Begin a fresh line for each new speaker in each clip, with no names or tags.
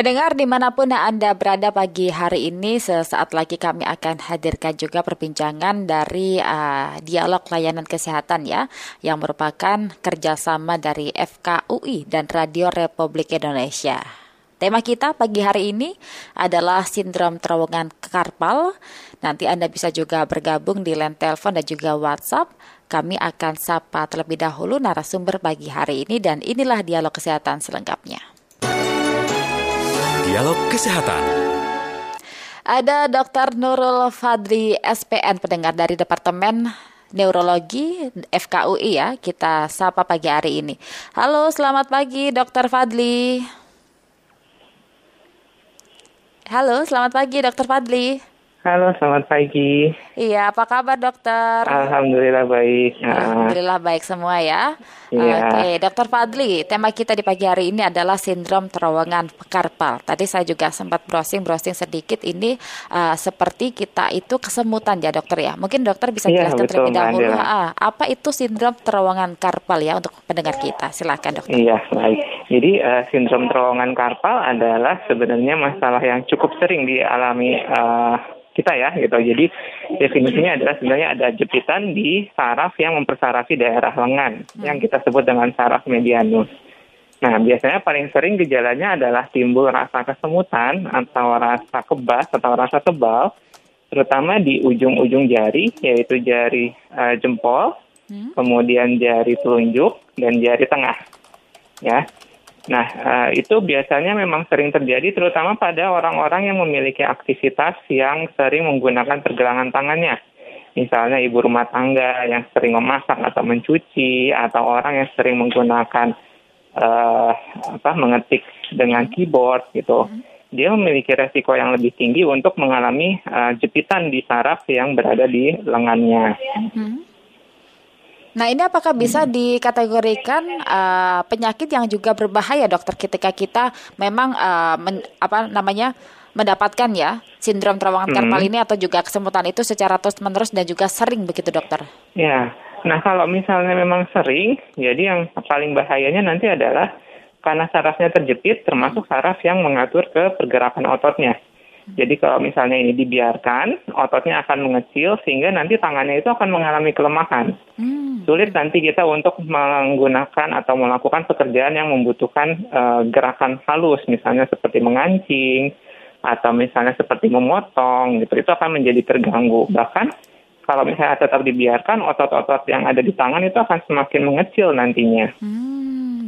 Pendengar di mana pun Anda berada pagi hari ini, sesaat lagi kami akan hadirkan juga perbincangan dari uh, dialog layanan kesehatan ya, yang merupakan kerjasama dari FKUI dan Radio Republik Indonesia. Tema kita pagi hari ini adalah sindrom terowongan karpal. Nanti Anda bisa juga bergabung di line telepon dan juga WhatsApp. Kami akan sapa terlebih dahulu narasumber pagi hari ini dan inilah dialog kesehatan selengkapnya.
Dialog Kesehatan.
Ada Dr. Nurul Fadli SPN pendengar dari Departemen Neurologi FKUI ya. Kita sapa pagi hari ini. Halo, selamat pagi Dr. Fadli. Halo, selamat pagi Dr. Fadli.
Halo, selamat pagi.
Iya, apa kabar dokter?
Alhamdulillah baik.
Alhamdulillah baik semua ya.
Iya.
Oke, dokter Fadli, tema kita di pagi hari ini adalah sindrom terowongan karpal. Tadi saya juga sempat browsing-browsing sedikit ini uh, seperti kita itu kesemutan ya dokter ya. Mungkin dokter bisa
Iya,
jelaskan
betul,
terlebih dahulu ah, apa itu sindrom terowongan karpal ya untuk pendengar kita. Silakan dokter.
Iya, baik. Jadi eh, sindrom terowongan karpal adalah sebenarnya masalah yang cukup sering dialami eh, kita ya gitu. Jadi definisinya adalah sebenarnya ada jepitan di saraf yang mempersarafi daerah lengan yang kita sebut dengan saraf medianus. Nah, biasanya paling sering gejalanya adalah timbul rasa kesemutan atau rasa kebas atau rasa tebal, terutama di ujung-ujung jari, yaitu jari eh, jempol,
Hmm.
kemudian jari telunjuk dan jari tengah. Ya. Nah, eh, itu biasanya memang sering terjadi terutama pada orang-orang yang memiliki aktivitas yang sering menggunakan pergelangan tangannya. Misalnya ibu rumah tangga yang sering memasak atau mencuci atau orang yang sering menggunakan eh, apa mengetik dengan keyboard gitu. Dia memiliki resiko yang lebih tinggi untuk mengalami eh, jepitan di saraf yang berada di lengannya.
Nah, ini apakah bisa dikategorikan uh, penyakit yang juga berbahaya, dokter, ketika kita memang uh, men- apa namanya mendapatkan ya sindrom terowongan
Hmm.
karpal ini atau juga kesemutan itu secara terus-menerus dan juga sering begitu, dokter?
Ya, nah kalau misalnya memang sering, jadi yang paling bahayanya nanti adalah karena sarafnya terjepit, termasuk saraf yang mengatur ke pergerakan ototnya. Jadi kalau misalnya ini dibiarkan, ototnya akan mengecil sehingga nanti tangannya itu akan mengalami kelemahan.
Hmm.
Sulit nanti kita untuk menggunakan atau melakukan pekerjaan yang membutuhkan eh, gerakan halus, misalnya seperti mengancing atau misalnya seperti memotong, gitu. Itu akan menjadi terganggu. Bahkan kalau misalnya tetap dibiarkan, otot-otot yang ada di tangan itu akan semakin mengecil nantinya.
Hmm,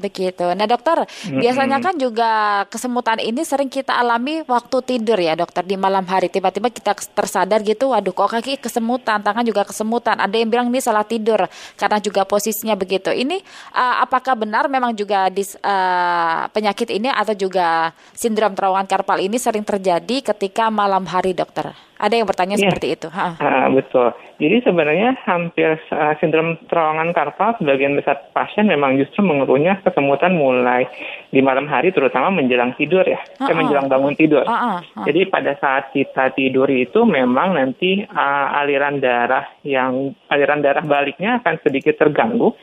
begitu. Nah, dokter, biasanya kan juga kesemutan ini sering kita alami waktu tidur ya, dokter, di malam hari. Tiba-tiba kita tersadar gitu, waduh kok kaki kesemutan, tangan juga kesemutan. Ada yang bilang ini salah tidur karena juga posisinya begitu. Ini uh, apakah benar memang juga dis, uh, penyakit ini atau juga sindrom terowongan karpal ini sering terjadi ketika malam hari, dokter? Ada yang bertanya
Iya.
seperti itu. Ha.
Ah, betul. Jadi sebenarnya hampir uh, sindrom terowongan karpal sebagian besar pasien memang justru mengeluhnya kesemutan mulai di malam hari terutama menjelang tidur ya,
Ah, ah.
menjelang bangun tidur.
Ah, ah, ah.
Jadi pada saat kita tidur itu memang nanti uh, aliran darah yang aliran darah baliknya akan sedikit terganggu.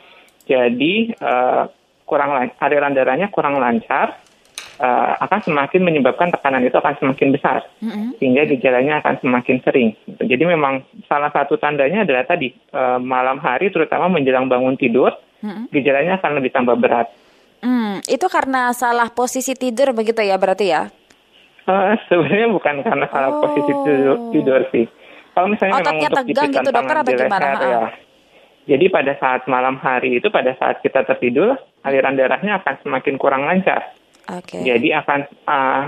Jadi uh, kurang aliran darahnya kurang lancar uh, akan semakin menyebabkan tekanan itu akan semakin besar
Mm-mm.
sehingga gejalanya akan semakin sering. Jadi memang salah satu tandanya adalah tadi eh, malam hari terutama menjelang bangun tidur
Mm-mm.
gejalanya akan lebih tambah berat.
Hmm, itu karena salah posisi tidur begitu ya berarti ya?
Eh, sebenarnya bukan karena salah
Oh.
posisi tidur, tidur sih. Kalau misalnya memang
Ototnya
untuk
tegang gitu, dokter, atau gimana?
leher, ya. Jadi pada saat malam hari itu pada saat kita tertidur aliran darahnya akan semakin kurang lancar.
Oke.
Jadi akan uh,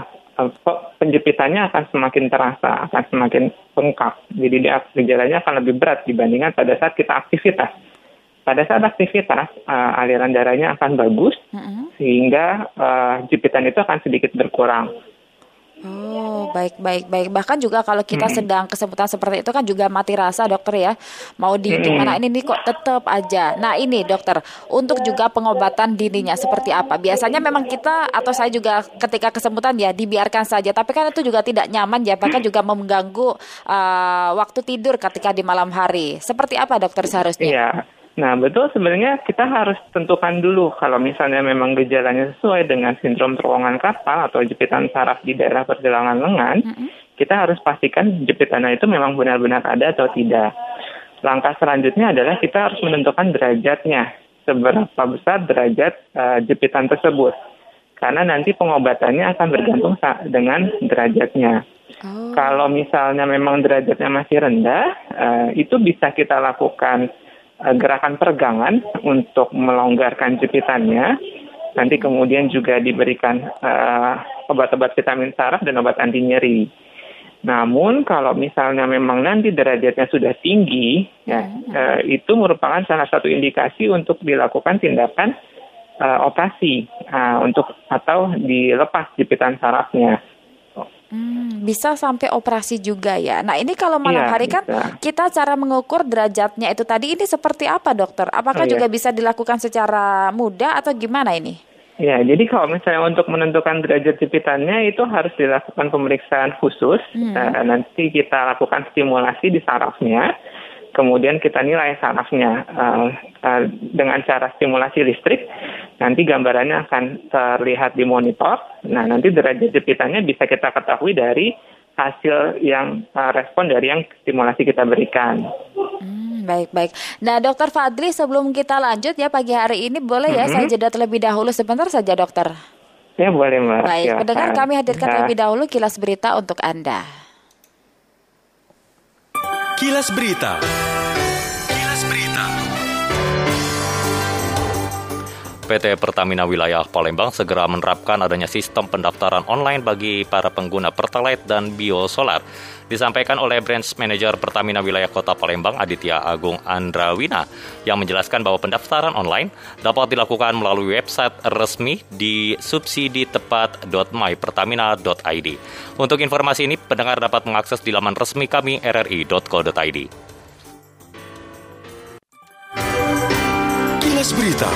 penjepitannya akan semakin terasa, akan semakin bengkak. Jadi dia, gejalanya akan lebih berat dibandingkan pada saat kita aktivitas. Pada saat aktivitas, uh, aliran darahnya akan bagus,
Mm-mm.
sehingga uh, jepitan itu akan sedikit berkurang.
Oh, baik, baik, baik. Bahkan juga kalau kita sedang kesemutan seperti itu kan juga mati rasa, dokter ya. Mau di gimana ini nih kok tetap aja. Nah, ini dokter, untuk juga pengobatan dininya seperti apa? Biasanya memang kita atau saya juga ketika kesemutan ya dibiarkan saja, tapi kan itu juga tidak nyaman ya, bahkan juga mengganggu uh, waktu tidur ketika di malam hari. Seperti apa dokter seharusnya?
Iya. Nah, betul sebenarnya kita harus tentukan dulu kalau misalnya memang gejalanya sesuai dengan sindrom terowongan karpal atau jepitan saraf di daerah pergelangan lengan, mm -hmm. kita harus pastikan jepitannya itu memang benar-benar ada atau tidak. Langkah selanjutnya adalah kita harus menentukan derajatnya, seberapa besar derajat uh, jepitan tersebut. Karena nanti pengobatannya akan bergantung dengan derajatnya. Oh. Kalau misalnya memang derajatnya masih rendah, uh, itu bisa kita lakukan gerakan peregangan untuk melonggarkan jepitannya. Nanti kemudian juga diberikan uh, obat-obat vitamin saraf dan obat anti nyeri. Namun kalau misalnya memang nanti derajatnya sudah tinggi, ya uh, itu merupakan salah satu indikasi untuk dilakukan tindakan uh, operasi uh, untuk atau dilepas jepitan sarafnya.
Hmm, bisa sampai operasi juga ya. Nah ini kalau malam ya, hari kan kita cara mengukur derajatnya itu tadi ini seperti apa dokter? Apakah oh, juga ya. bisa dilakukan secara mudah atau gimana ini?
Ya, jadi kalau misalnya untuk menentukan derajat jepitannya itu harus dilakukan pemeriksaan khusus. Hmm. Uh, nanti kita lakukan stimulasi di sarafnya kemudian kita nilai sarafnya uh, uh, dengan cara stimulasi listrik. Nanti gambarannya akan terlihat di monitor. Nah, nanti derajat jepitannya bisa kita ketahui dari hasil yang uh, respon dari yang stimulasi kita berikan.
Hmm, baik baik. Nah, Dokter Fadli, sebelum kita lanjut ya pagi hari ini, boleh ya mm -hmm. saya jeda terlebih dahulu sebentar saja, Dokter.
Ya boleh mbak.
Baik, pendengar kami hadirkan terlebih dahulu kilas berita untuk anda.
Kilas Berita. PT Pertamina Wilayah Palembang segera menerapkan adanya sistem pendaftaran online bagi para pengguna Pertalite dan Biosolar disampaikan oleh Branch Manager Pertamina Wilayah Kota Palembang Aditya Agung Andrawina yang menjelaskan bahwa pendaftaran online dapat dilakukan melalui website resmi di subsiditepat.mypertamina.id. Untuk informasi ini, pendengar dapat mengakses di laman resmi kami rri.co.id.
Berita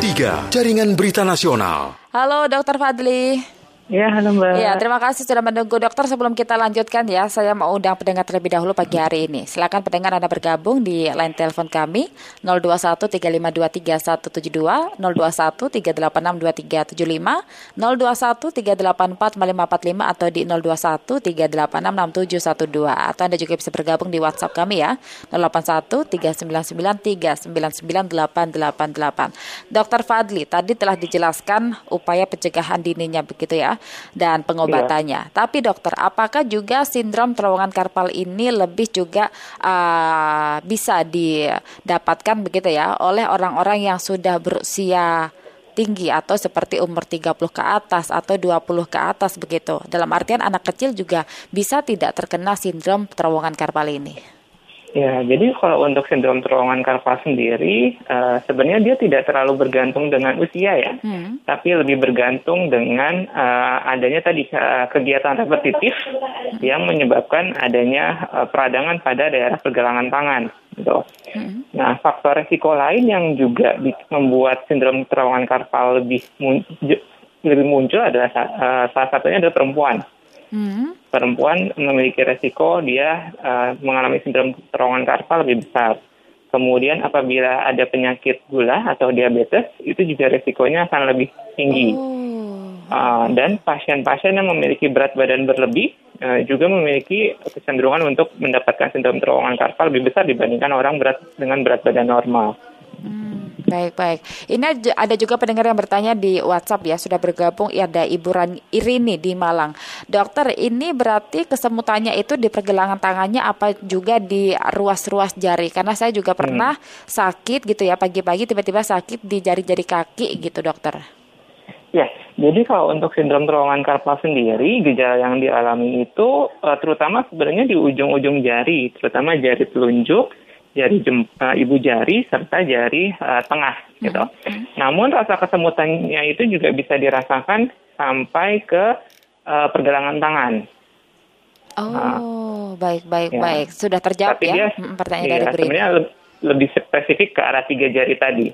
3, Jaringan Berita Nasional.
Halo, Dr. Fadli.
Ya, halo Mbak.
Ya, terima kasih sudah menunggu dokter. Sebelum kita lanjutkan ya, saya mau undang pendengar terlebih dahulu pagi hari ini. Silakan pendengar Anda bergabung di line telepon kami 021 3523172, 021 3862375, 021 3845545 atau di 021 3866712. Atau Anda juga bisa bergabung di WhatsApp kami ya, 081 399 3998888. Dokter Fadli, tadi telah dijelaskan upaya pencegahan dininya begitu ya dan pengobatannya. Iya. Tapi dokter, apakah juga sindrom terowongan karpal ini lebih juga uh, bisa didapatkan begitu ya oleh orang-orang yang sudah berusia tinggi atau seperti umur 30 ke atas atau 20 ke atas begitu. Dalam artian anak kecil juga bisa tidak terkena sindrom terowongan karpal ini.
Ya, jadi kalau untuk sindrom terowongan karpal sendiri, uh, sebenarnya dia tidak terlalu bergantung dengan usia ya, hmm. tapi lebih bergantung dengan uh, adanya tadi uh, kegiatan repetitif yang menyebabkan adanya uh, peradangan pada daerah pergelangan tangan. Gitu. Hmm. Nah, faktor resiko lain yang juga membuat sindrom terowongan karpal lebih mun lebih muncul adalah uh, salah satunya adalah perempuan hmm. perempuan memiliki resiko dia uh, mengalami sindrom terowongan karpal lebih besar. Kemudian apabila ada penyakit gula atau diabetes, itu juga resikonya akan lebih tinggi. Oh. Uh, dan pasien-pasien yang memiliki berat badan berlebih uh, juga memiliki kecenderungan untuk mendapatkan sindrom terowongan karpal lebih besar dibandingkan orang berat dengan berat badan normal.
Baik, baik. Ini ada juga pendengar yang bertanya di WhatsApp ya, sudah bergabung ya ada Ibu Irini di Malang. Dokter, ini berarti kesemutannya itu di pergelangan tangannya apa juga di ruas-ruas jari? Karena saya juga hmm. pernah hmm. sakit gitu ya, pagi-pagi tiba-tiba sakit di jari-jari kaki gitu, dokter.
Ya, jadi kalau untuk sindrom terowongan karpal sendiri, gejala yang dialami itu uh, terutama sebenarnya di ujung-ujung jari, terutama jari telunjuk, jari jem, uh, ibu jari serta jari uh, tengah gitu. Mm-hmm. Namun rasa kesemutannya itu juga bisa dirasakan sampai ke uh, pergelangan tangan.
Oh, uh, baik baik ya. baik. Sudah terjawab Tapi ya dia,
pertanyaan iya, dari Sebenarnya lebih spesifik ke arah tiga jari tadi.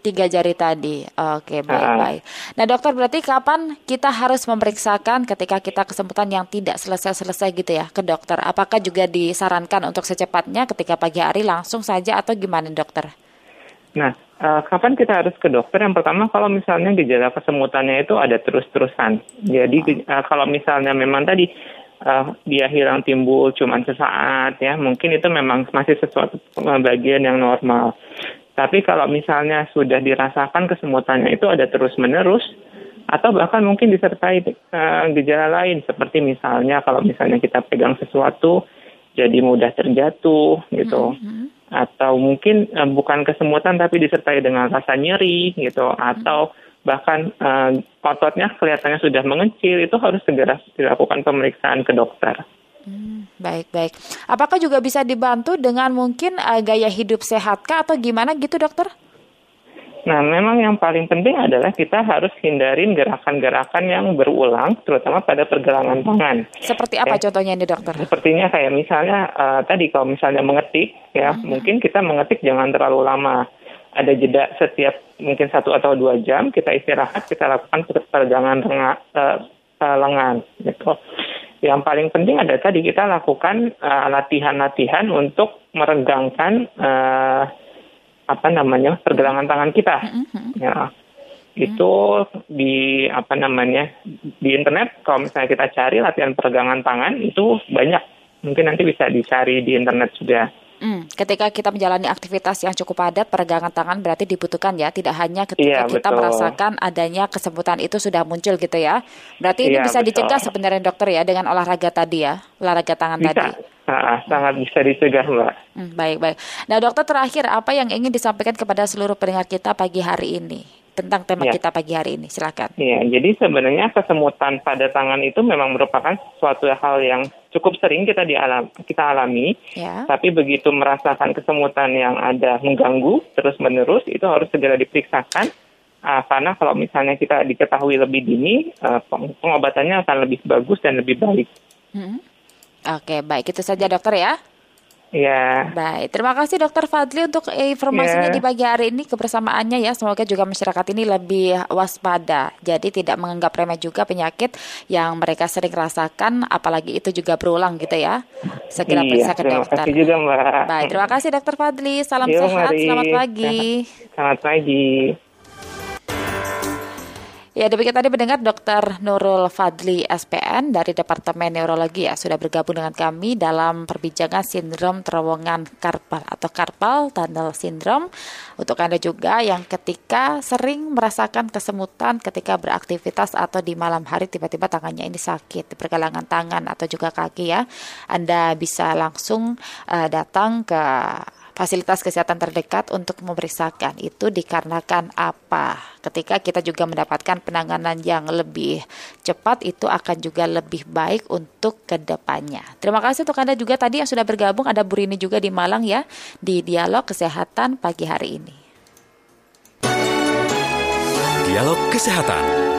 Tiga jari tadi. Oke, baik-baik. Nah, dokter berarti kapan kita harus memeriksakan ketika kita kesemutan yang tidak selesai-selesai gitu ya ke dokter? Apakah juga disarankan untuk secepatnya ketika pagi hari langsung saja atau gimana dokter?
Nah, uh, kapan kita harus ke dokter? Yang pertama kalau misalnya gejala kesemutannya itu ada terus-terusan. Jadi uh, kalau misalnya memang tadi uh, dia hilang timbul cuma sesaat ya, mungkin itu memang masih sesuatu bagian yang normal. Tapi kalau misalnya sudah dirasakan kesemutannya itu ada terus-menerus, atau bahkan mungkin disertai uh, gejala lain seperti misalnya kalau misalnya kita pegang sesuatu jadi mudah terjatuh gitu mm-hmm. atau mungkin uh, bukan kesemutan tapi disertai dengan rasa nyeri gitu atau bahkan uh, ototnya kelihatannya sudah mengecil itu harus segera dilakukan pemeriksaan ke dokter.
Hmm, baik baik. Apakah juga bisa dibantu dengan mungkin uh, gaya hidup sehat kah atau gimana gitu dokter?
Nah, memang yang paling penting adalah kita harus hindarin gerakan-gerakan yang berulang, terutama pada pergelangan tangan.
Seperti apa ya. contohnya ini dokter?
Sepertinya kayak misalnya uh, tadi kalau misalnya mengetik, ya hmm. mungkin kita mengetik jangan terlalu lama. Ada jeda setiap mungkin satu atau dua jam, kita istirahat, kita lakukan pergelangan uh, uh, lengan, gitu. Yang paling penting ada tadi kita lakukan uh, latihan-latihan untuk meregangkan uh, apa namanya pergelangan tangan kita. Ya, itu di apa namanya di internet kalau misalnya kita cari latihan peregangan tangan itu banyak. Mungkin nanti bisa dicari di internet juga.
Hmm, ketika kita menjalani aktivitas yang cukup padat, peregangan tangan berarti dibutuhkan ya, tidak hanya ketika iya, kita betul. merasakan adanya kesemutan itu sudah muncul gitu ya. Berarti ini iya, bisa betul. dicegah sebenarnya dokter ya dengan olahraga tadi ya, olahraga tangan
bisa.
tadi.
Nah, sangat bisa dicegah mbak.
Hmm, baik baik. Nah dokter terakhir apa yang ingin disampaikan kepada seluruh pendengar kita pagi hari ini? Tentang tema ya. kita pagi hari ini. Silakan.
Iya, jadi sebenarnya kesemutan pada tangan itu memang merupakan suatu hal yang cukup sering kita dialam kita alami. Ya. Tapi begitu merasakan kesemutan yang ada mengganggu terus menerus itu harus segera diperiksakan. Uh, karena kalau misalnya kita diketahui lebih dini, uh, pengobatannya akan lebih bagus dan lebih baik.
Hmm. Oke, baik itu saja dokter ya.
Iya.
Baik, terima kasih Dokter Fadli untuk informasinya ya. di pagi hari ini kebersamaannya ya. Semoga juga masyarakat ini lebih waspada. Jadi tidak menganggap remeh juga penyakit yang mereka sering rasakan, apalagi itu juga berulang gitu ya. Segera iya, periksa ke dokter. Terima
kasih juga Mbak.
Baik, terima kasih Dokter Fadli. Salam Yo, sehat, mari. selamat pagi.
Selamat pagi.
Ya, demikian tadi mendengar Dr. Nurul Fadli SPN dari Departemen Neurologi ya sudah bergabung dengan kami dalam perbincangan sindrom terowongan karpal atau karpal tunnel syndrome. Untuk Anda juga yang ketika sering merasakan kesemutan ketika beraktivitas atau di malam hari tiba-tiba tangannya ini sakit pergelangan tangan atau juga kaki ya. Anda bisa langsung uh, datang ke fasilitas kesehatan terdekat untuk memeriksakan itu dikarenakan apa? Ketika kita juga mendapatkan penanganan yang lebih cepat itu akan juga lebih baik untuk ke depannya. Terima kasih untuk Anda juga tadi yang sudah bergabung ada Bu Rini juga di Malang ya di Dialog Kesehatan pagi hari ini.
Dialog Kesehatan